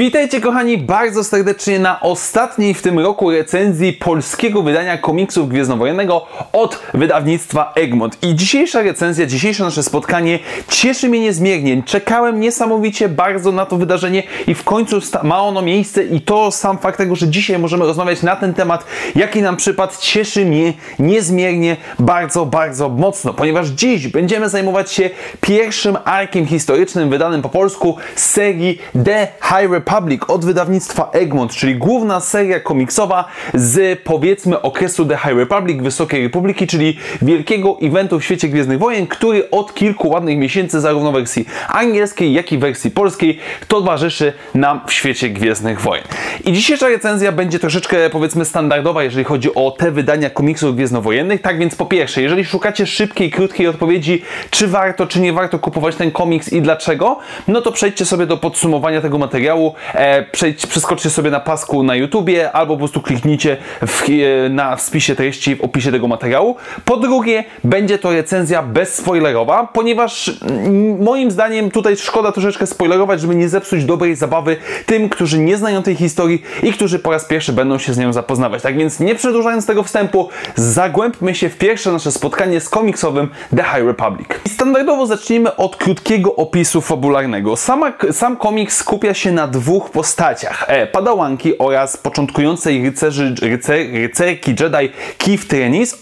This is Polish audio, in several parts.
Witajcie kochani bardzo serdecznie na ostatniej w tym roku recenzji polskiego wydania komiksów Gwiezdnowojennego od wydawnictwa Egmont. I dzisiejsza recenzja, dzisiejsze nasze spotkanie cieszy mnie niezmiernie. Czekałem niesamowicie bardzo na to wydarzenie i w końcu ma ono miejsce i to sam fakt tego, że dzisiaj możemy rozmawiać na ten temat, jaki nam przypadł, cieszy mnie niezmiernie bardzo, bardzo mocno, ponieważ dziś będziemy zajmować się pierwszym arkiem historycznym wydanym po polsku z serii The High Republic od wydawnictwa Egmont, czyli główna seria komiksowa z powiedzmy okresu The High Republic, Wysokiej Republiki, czyli wielkiego eventu w świecie Gwiezdnych Wojen, który od kilku ładnych miesięcy zarówno wersji angielskiej, jak i wersji polskiej towarzyszy nam w świecie Gwiezdnych Wojen. I dzisiejsza recenzja będzie troszeczkę powiedzmy standardowa, jeżeli chodzi o te wydania komiksów gwiezdnowojennych. Tak więc po pierwsze, jeżeli szukacie szybkiej, krótkiej odpowiedzi, czy warto, czy nie warto kupować ten komiks i dlaczego, no to przejdźcie sobie do podsumowania tego materiału e, przejdź, przeskoczcie sobie na pasku na YouTubie albo po prostu kliknijcie w, e, na spisie treści w opisie tego materiału. Po drugie, będzie to recenzja bezspoilerowa, ponieważ mm, moim zdaniem tutaj szkoda troszeczkę spoilerować, żeby nie zepsuć dobrej zabawy tym, którzy nie znają tej historii i którzy po raz pierwszy będą się z nią zapoznawać. Tak więc nie przedłużając tego wstępu, zagłębmy się w pierwsze nasze spotkanie z komiksowym The High Republic. I standardowo zacznijmy od krótkiego opisu fabularnego. Sama, sam komiks skupia się na dwóch dwóch postaciach. E, padałanki oraz początkującej rycerzy, rycer, rycerki Jedi Kif Trenis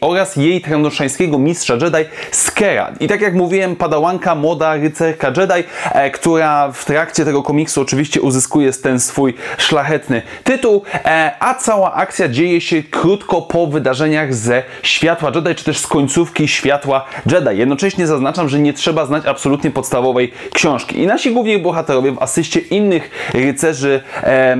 oraz jej trandoszańskiego mistrza Jedi Skera. I tak jak mówiłem, padałanka, młoda rycerka Jedi, e, która w trakcie tego komiksu oczywiście uzyskuje ten swój szlachetny tytuł, e, a cała akcja dzieje się krótko po wydarzeniach ze Światła Jedi, czy też z końcówki Światła Jedi. Jednocześnie zaznaczam, że nie trzeba znać absolutnie podstawowej książki. I nasi główni bohaterowie w asyście innych rycerzy e,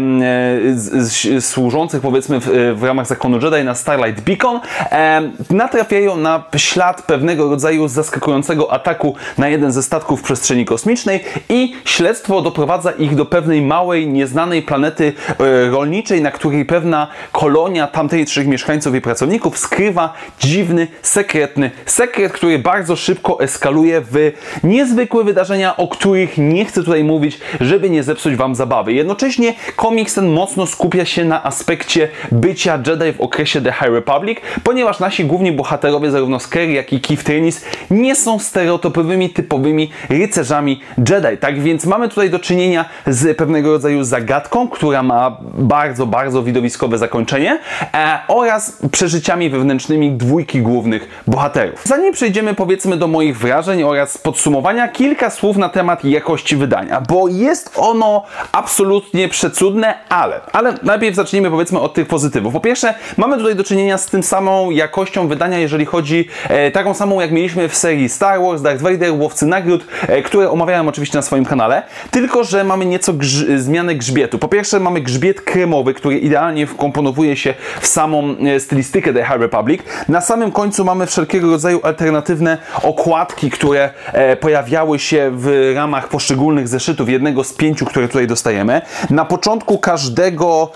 z, służących powiedzmy w, w, ramach zakonu Jedi na Starlight Beacon e, natrafiają na ślad pewnego rodzaju zaskakującego ataku na jeden ze statków przestrzeni kosmicznej i śledztwo doprowadza ich do pewnej małej, nieznanej planety e, rolniczej, na której pewna kolonia tamtejszych mieszkańców i pracowników skrywa dziwny, sekretny sekret, który bardzo szybko eskaluje w niezwykłe wydarzenia, o których nie chcę tutaj mówić, żeby nie zepsuć Wam zabawy. Jednocześnie komiks ten mocno skupia się na aspekcie bycia Jedi w okresie The High Republic, ponieważ nasi główni bohaterowie, zarówno Scary, jak i Keith Trenis, nie są stereotypowymi, typowymi rycerzami Jedi. Tak więc mamy tutaj do czynienia z pewnego rodzaju zagadką, która ma bardzo, bardzo widowiskowe zakończenie e, oraz przeżyciami wewnętrznymi dwójki głównych bohaterów. Zanim przejdziemy powiedzmy do moich wrażeń oraz podsumowania, kilka słów na temat jakości wydania, bo jest ono absolutnie przecudne, ale, ale najpierw zacznijmy powiedzmy od tych pozytywów. Po pierwsze, mamy tutaj do czynienia z tym samą jakością wydania, jeżeli chodzi e, taką samą jak mieliśmy w serii Star Wars, Darth Vader, Łowcy Nagród, e, które omawiałem oczywiście na swoim kanale, tylko że mamy nieco grz zmianę grzbietu. Po pierwsze, mamy grzbiet kremowy, który idealnie wkomponowuje się w samą e, stylistykę The High Republic. Na samym końcu mamy wszelkiego rodzaju alternatywne okładki, które e, pojawiały się w ramach poszczególnych zeszytów, jednego z pięciu, które tutaj dostajemy. Na początku każdego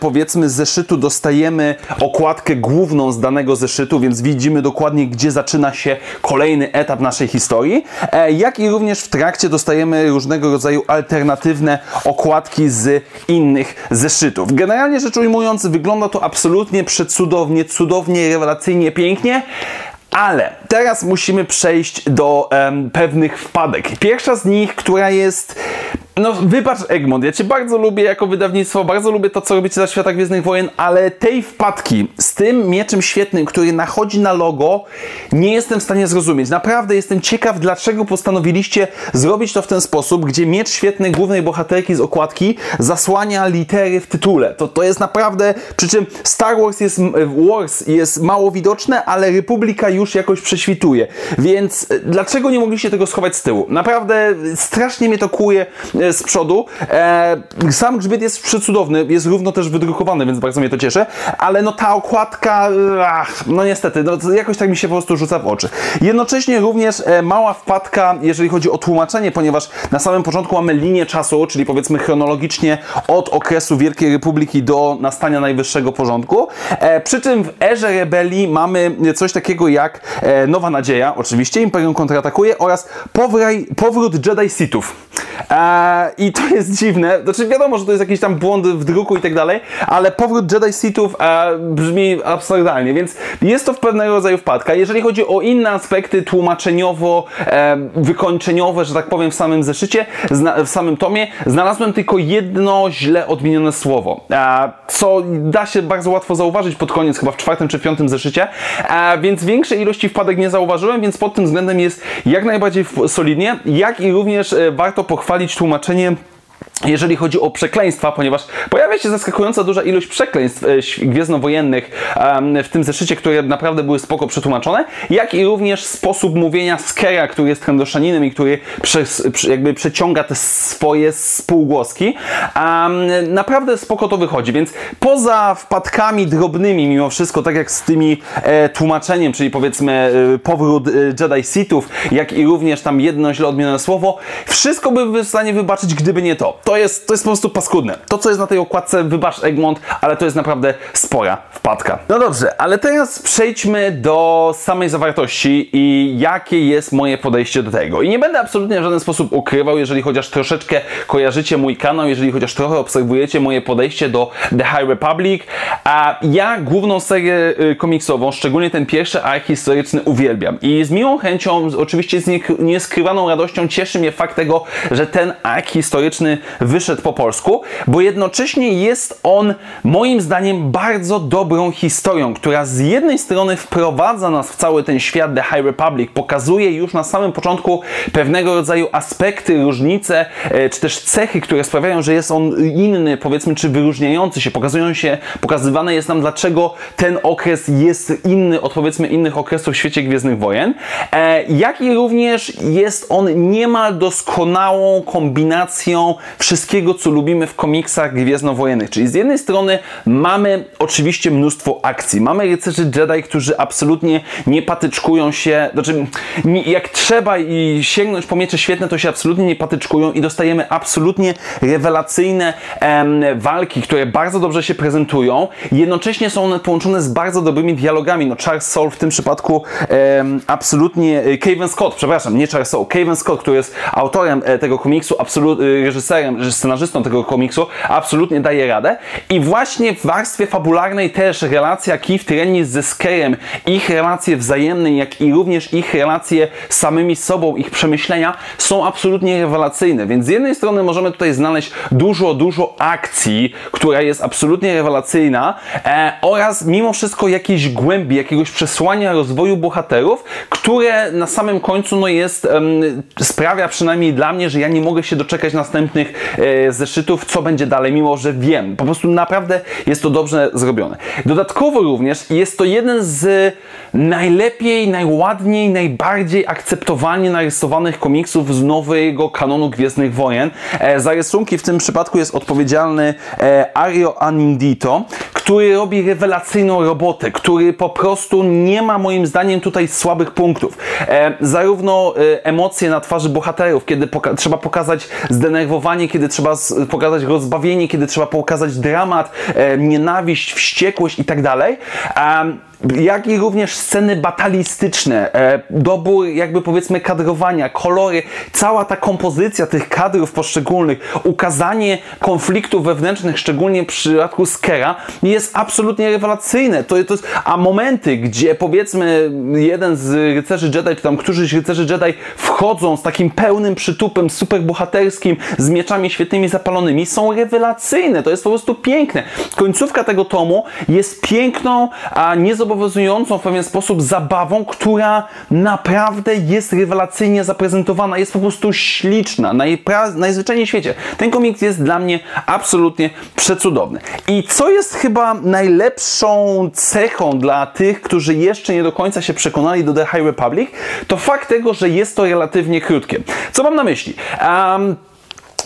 powiedzmy zeszytu dostajemy okładkę główną z danego zeszytu, więc widzimy dokładnie, gdzie zaczyna się kolejny etap naszej historii. E, jak i również w trakcie dostajemy różnego rodzaju alternatywne okładki z innych zeszytów. Generalnie rzecz ujmując, wygląda to absolutnie przecudownie, cudownie, rewelacyjnie, pięknie. Ale teraz musimy przejść do um, pewnych wpadek. Pierwsza z nich, która jest no, wybacz Egmont, ja Cię bardzo lubię jako wydawnictwo, bardzo lubię to, co robicie dla Świata Gwiezdnych Wojen, ale tej wpadki z tym mieczem świetnym, który nachodzi na logo, nie jestem w stanie zrozumieć. Naprawdę jestem ciekaw, dlaczego postanowiliście zrobić to w ten sposób, gdzie miecz świetny głównej bohaterki z okładki zasłania litery w tytule. To, to jest naprawdę, przy czym Star Wars jest, Wars jest mało widoczne, ale Republika już jakoś prześwituje. Więc e, dlaczego nie mogliście tego schować z tyłu? Naprawdę strasznie mnie to kuje z przodu. E, sam grzbiet jest przecudowny, jest równo też wydrukowany, więc bardzo mnie to cieszy, ale no ta okładka, ach, no niestety, no, jakoś tak mi się po prostu rzuca w oczy. Jednocześnie również e, mała wpadka, jeżeli chodzi o tłumaczenie, ponieważ na samym początku mamy linię czasu, czyli powiedzmy chronologicznie od okresu Wielkiej Republiki do nastania najwyższego porządku. E, przy czym w erze rebelii mamy coś takiego jak e, Nowa Nadzieja, oczywiście, Imperium kontratakuje oraz powrót Jedi Sithów. E, I to jest dziwne, znaczy wiadomo, że to jest jakiś tam błąd w druku i tak dalej, ale powrót Jedi Sithów e, brzmi absurdalnie, więc jest to w pewnego rodzaju wpadka. Jeżeli chodzi o inne aspekty tłumaczeniowo, e, wykończeniowe, że tak powiem, w samym zeszycie, w samym tomie, znalazłem tylko jedno źle odmienione słowo, e, co da się bardzo łatwo zauważyć pod koniec, chyba w czwartym czy piątym zeszycie, więc większej ilości wpadek nie zauważyłem, więc pod tym względem jest jak najbardziej solidnie, jak i również warto pochwalić tłumaczenie znaczenie jeżeli chodzi o przekleństwa, ponieważ pojawia się zaskakująca duża ilość przekleństw e, gwiezdnowojennych w tym zeszycie, które naprawdę były spoko przetłumaczone, jak i również sposób mówienia Skera, który jest trendoszaninem i który przez, jakby przeciąga te swoje spółgłoski. Naprawdę spoko to wychodzi, więc poza wpadkami drobnymi mimo wszystko, tak jak z tymi e, tłumaczeniem, czyli powiedzmy e, powrót Jedi Sithów, jak i również tam jedno źle odmienione słowo, wszystko by w stanie wybaczyć, gdyby nie to. To jest, to jest po prostu paskudne. To, co jest na tej okładce, wybacz Egmont, ale to jest naprawdę spora wpadka. No dobrze, ale teraz przejdźmy do samej zawartości i jakie jest moje podejście do tego. I nie będę absolutnie w żaden sposób ukrywał, jeżeli chociaż troszeczkę kojarzycie mój kanał, jeżeli chociaż trochę obserwujecie moje podejście do The High Republic, a ja główną serię y, komiksową, szczególnie ten pierwszy ark historyczny uwielbiam. I z miłą chęcią, oczywiście z nieskrywaną radością cieszy mnie fakt tego, że ten ark historyczny wyszedł po polsku, bo jednocześnie jest on moim zdaniem bardzo dobrą historią, która z jednej strony wprowadza nas w cały ten świat The High Republic, pokazuje już na samym początku pewnego rodzaju aspekty, różnice, e, czy też cechy, które sprawiają, że jest on inny, powiedzmy, czy wyróżniający się, pokazują się, pokazywane jest nam, dlaczego ten okres jest inny od powiedzmy innych okresów w świecie Gwiezdnych Wojen, e, jak i również jest on niemal doskonałą kombinacją wszystkiego, co lubimy w komiksach gwiezdnowojennych. Czyli z jednej strony mamy oczywiście mnóstwo akcji. Mamy rycerzy Jedi, którzy absolutnie nie patyczkują się, znaczy jak trzeba i sięgnąć po miecze świetne, to się absolutnie nie patyczkują i dostajemy absolutnie rewelacyjne em, walki, które bardzo dobrze się prezentują. Jednocześnie są one połączone z bardzo dobrymi dialogami. No Charles Soule w tym przypadku em, absolutnie, Kevin Scott, przepraszam, nie Charles Soule, Kevin Scott, który jest autorem e, tego komiksu, absolutnie reżyserem, scenarzystą tego komiksu, absolutnie daje radę. I właśnie w warstwie fabularnej też relacja Keith Rennie ze Skerem, ich relacje wzajemne, jak i również ich relacje z samymi sobą, ich przemyślenia są absolutnie rewelacyjne. Więc z jednej strony możemy tutaj znaleźć dużo, dużo akcji, która jest absolutnie rewelacyjna e, oraz mimo wszystko jakiejś głębi, jakiegoś przesłania rozwoju bohaterów, które na samym końcu no jest, sprawia przynajmniej dla mnie, że ja nie mogę się doczekać następnych zeszytów, co będzie dalej, mimo że wiem. Po prostu naprawdę jest to dobrze zrobione. Dodatkowo również jest to jeden z najlepiej, najładniej, najbardziej akceptowalnie narysowanych komiksów z nowego kanonu Gwiezdnych Wojen. E, za rysunki w tym przypadku jest odpowiedzialny e, Ario Anindito, który robi rewelacyjną robotę, który po prostu nie ma moim zdaniem tutaj słabych punktów. zarówno emocje na twarzy bohaterów, kiedy poka trzeba pokazać zdenerwowanie, kiedy trzeba pokazać rozbawienie, kiedy trzeba pokazać dramat, e, nienawiść, wściekłość i tak dalej jak i również sceny batalistyczne, e, dobór jakby powiedzmy kadrowania, kolory, cała ta kompozycja tych kadrów poszczególnych, ukazanie konfliktów wewnętrznych, szczególnie w przypadku Skera, jest absolutnie rewelacyjne. To, to jest, a momenty, gdzie powiedzmy jeden z rycerzy Jedi, czy tam którzyś rycerzy Jedi wchodzą z takim pełnym przytupem, super bohaterskim, z mieczami świetnymi zapalonymi, są rewelacyjne. To jest po prostu piękne. Końcówka tego tomu jest piękną, a niezobowiązującą zobowiązującą w pewien sposób zabawą, która naprawdę jest rewelacyjnie zaprezentowana, jest po prostu śliczna, najzwyczajniej w świecie. Ten komiks jest dla mnie absolutnie przecudowny. I co jest chyba najlepszą cechą dla tych, którzy jeszcze nie do końca się przekonali do The High Republic, to fakt tego, że jest to relatywnie krótkie. Co mam na myśli? Um,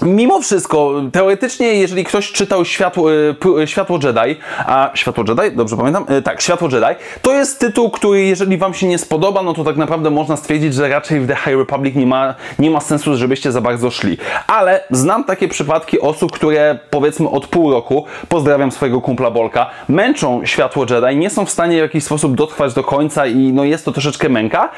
Mimo wszystko, teoretycznie, jeżeli ktoś czytał Światło, P- e, Światło Jedi, a Światło Jedi, dobrze pamiętam? E, Tak, Światło Jedi, to jest tytuł, który jeżeli Wam się nie spodoba, no to tak naprawdę można stwierdzić, że raczej w The High Republic nie ma, nie ma sensu, żebyście za bardzo szli. Ale znam takie przypadki osób, które powiedzmy od pół roku, pozdrawiam swojego kumpla Bolka, męczą Światło Jedi, nie są w stanie w jakiś sposób dotrwać do końca i no jest to troszeczkę męka.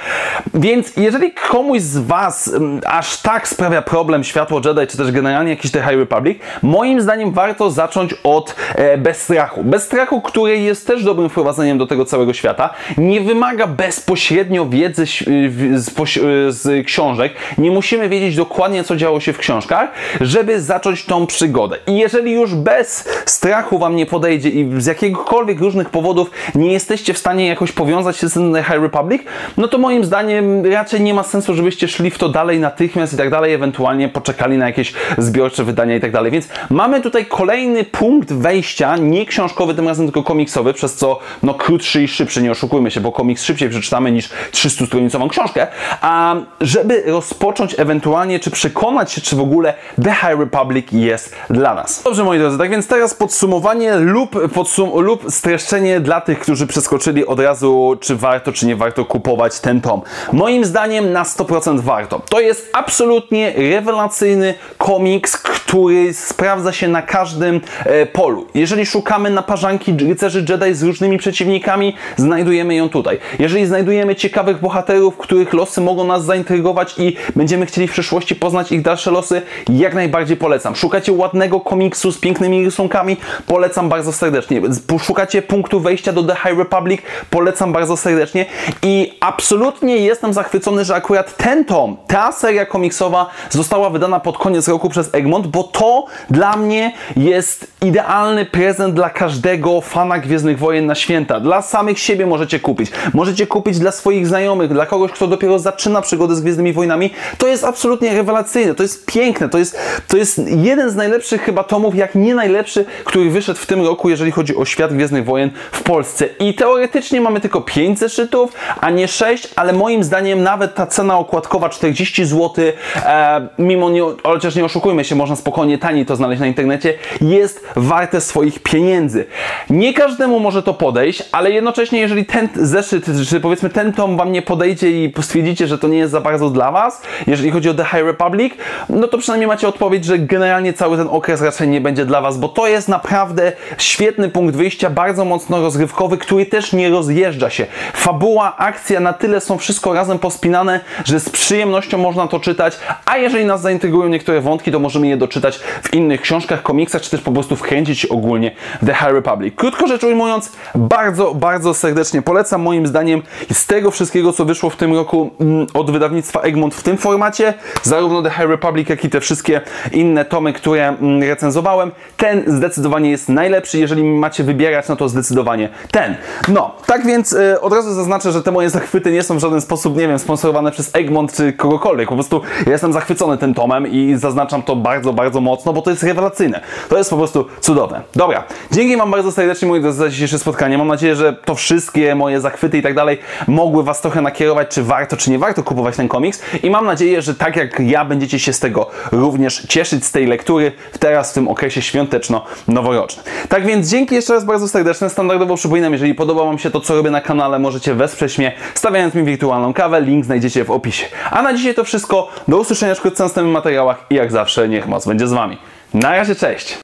Więc jeżeli komuś z Was mm, aż tak sprawia problem Światło Jedi, czy też generalnie jakiś The High Republic, moim zdaniem warto zacząć od e, Bez Strachu. Bez Strachu, który jest też dobrym wprowadzeniem do tego całego świata, nie wymaga bezpośrednio wiedzy w- z, e, z książek. Nie musimy wiedzieć dokładnie, co działo się w książkach, żeby zacząć tą przygodę. I jeżeli już bez strachu Wam nie podejdzie i z jakiegokolwiek różnych powodów nie jesteście w stanie jakoś powiązać się z The High Republic, no to moim zdaniem raczej nie ma sensu, żebyście szli w to dalej natychmiast i tak dalej, ewentualnie poczekali na jakieś zbiorcze wydania i tak dalej. Więc mamy tutaj kolejny punkt wejścia, nie książkowy tym razem, tylko komiksowy, przez co no krótszy i szybszy, nie oszukujmy się, bo komiks szybciej przeczytamy niż 300-stronicową książkę, a żeby rozpocząć ewentualnie, czy przekonać się, czy w ogóle The High Republic jest dla nas. Dobrze, moi drodzy, tak więc teraz podsumowanie lub, podsum- lub streszczenie dla tych, którzy przeskoczyli od razu, czy warto, czy nie warto kupować ten tom. Moim zdaniem na 100% warto. To jest absolutnie rewelacyjny komiks, który sprawdza się na każdym e, polu. Jeżeli szukamy naparzanki rycerzy Jedi z różnymi przeciwnikami, znajdujemy ją tutaj. Jeżeli znajdujemy ciekawych bohaterów, których losy mogą nas zaintrygować i będziemy chcieli w przyszłości poznać ich dalsze losy, jak najbardziej polecam. Szukacie ładnego komiksu z pięknymi rysunkami, polecam bardzo serdecznie. Szukacie punktu wejścia do The High Republic, polecam bardzo serdecznie i absolutnie jestem zachwycony, że akurat ten tom, ta seria komiksowa została wydana pod koniec roku przez Egmont, bo to dla mnie jest idealny prezent dla każdego fana Gwiezdnych Wojen na święta. Dla samych siebie możecie kupić. Możecie kupić dla swoich znajomych, dla kogoś, kto dopiero zaczyna przygodę z Gwiezdnymi Wojnami. To jest absolutnie rewelacyjne, to jest piękne, to jest, to jest jeden z najlepszych chyba tomów, jak nie najlepszy, który wyszedł w tym roku, jeżeli chodzi o świat Gwiezdnych Wojen w Polsce. I teoretycznie mamy tylko 5 zeszytów, a nie 6, ale moim zdaniem nawet ta cena okładkowa 40 zł, e, mimo nie, chociaż nie oszukujmy się, można spokojnie taniej to znaleźć na internecie, jest warte swoich pieniędzy. Nie każdemu może to podejść, ale jednocześnie jeżeli ten zeszyt, czy powiedzmy ten tom wam nie podejdzie i stwierdzicie, że to nie jest za bardzo dla was, jeżeli chodzi o The High Republic, no to przynajmniej macie odpowiedź, że generalnie cały ten okres raczej nie będzie dla was, bo to jest naprawdę świetny punkt wyjścia, bardzo mocno rozrywkowy, który też nie rozjeżdża się. Fabuła, akcja, na tyle są wszystko razem pospinane, że z przyjemnością można to czytać, a jeżeli nas zaintrygują niektóre wątki, to możemy je doczytać w innych książkach, komiksach, czy też po prostu wkręcić się ogólnie w The High Republic. Krótko rzecz ujmując, bardzo, bardzo serdecznie polecam. Moim zdaniem z tego wszystkiego, co wyszło w tym roku mm, od wydawnictwa Egmont w tym formacie, zarówno The High Republic, jak i te wszystkie inne tomy, które mm, recenzowałem, ten zdecydowanie jest najlepszy. Jeżeli macie wybierać, no to zdecydowanie ten. No, tak więc e, od razu zaznaczę, że te moje zachwyty nie są w żaden sposób, nie wiem, sponsorowane przez Egmont czy kogokolwiek. Po prostu ja jestem zachwycony tym tomem i zaznaczam to bardzo, bardzo mocno, bo to jest rewelacyjne. To jest po prostu cudowne. Dobra, dzięki Wam bardzo serdecznie, moi drodzy, za dzisiejsze spotkanie. Mam nadzieję, że to wszystkie moje zachwyty i tak dalej mogły Was trochę nakierować, czy warto, czy nie warto kupować ten komiks. I mam nadzieję, że tak jak ja będziecie się z tego również cieszyć, z tej lektury, teraz w tym okresie świąteczno-noworocznym. Tak więc dzięki jeszcze raz bardzo serdeczne. Standardowo przypominam, jeżeli podoba Wam się to, co robię na kanale, możecie wesprzeć mnie, stawiając mi wirtualną kawę. Link znajdziecie w opisie. A na dzisiaj to wszystko. Do usłyszenia wkrótce w następnych materiałach i jak zawsze niech moc będzie z Wami. Na razie, cześć!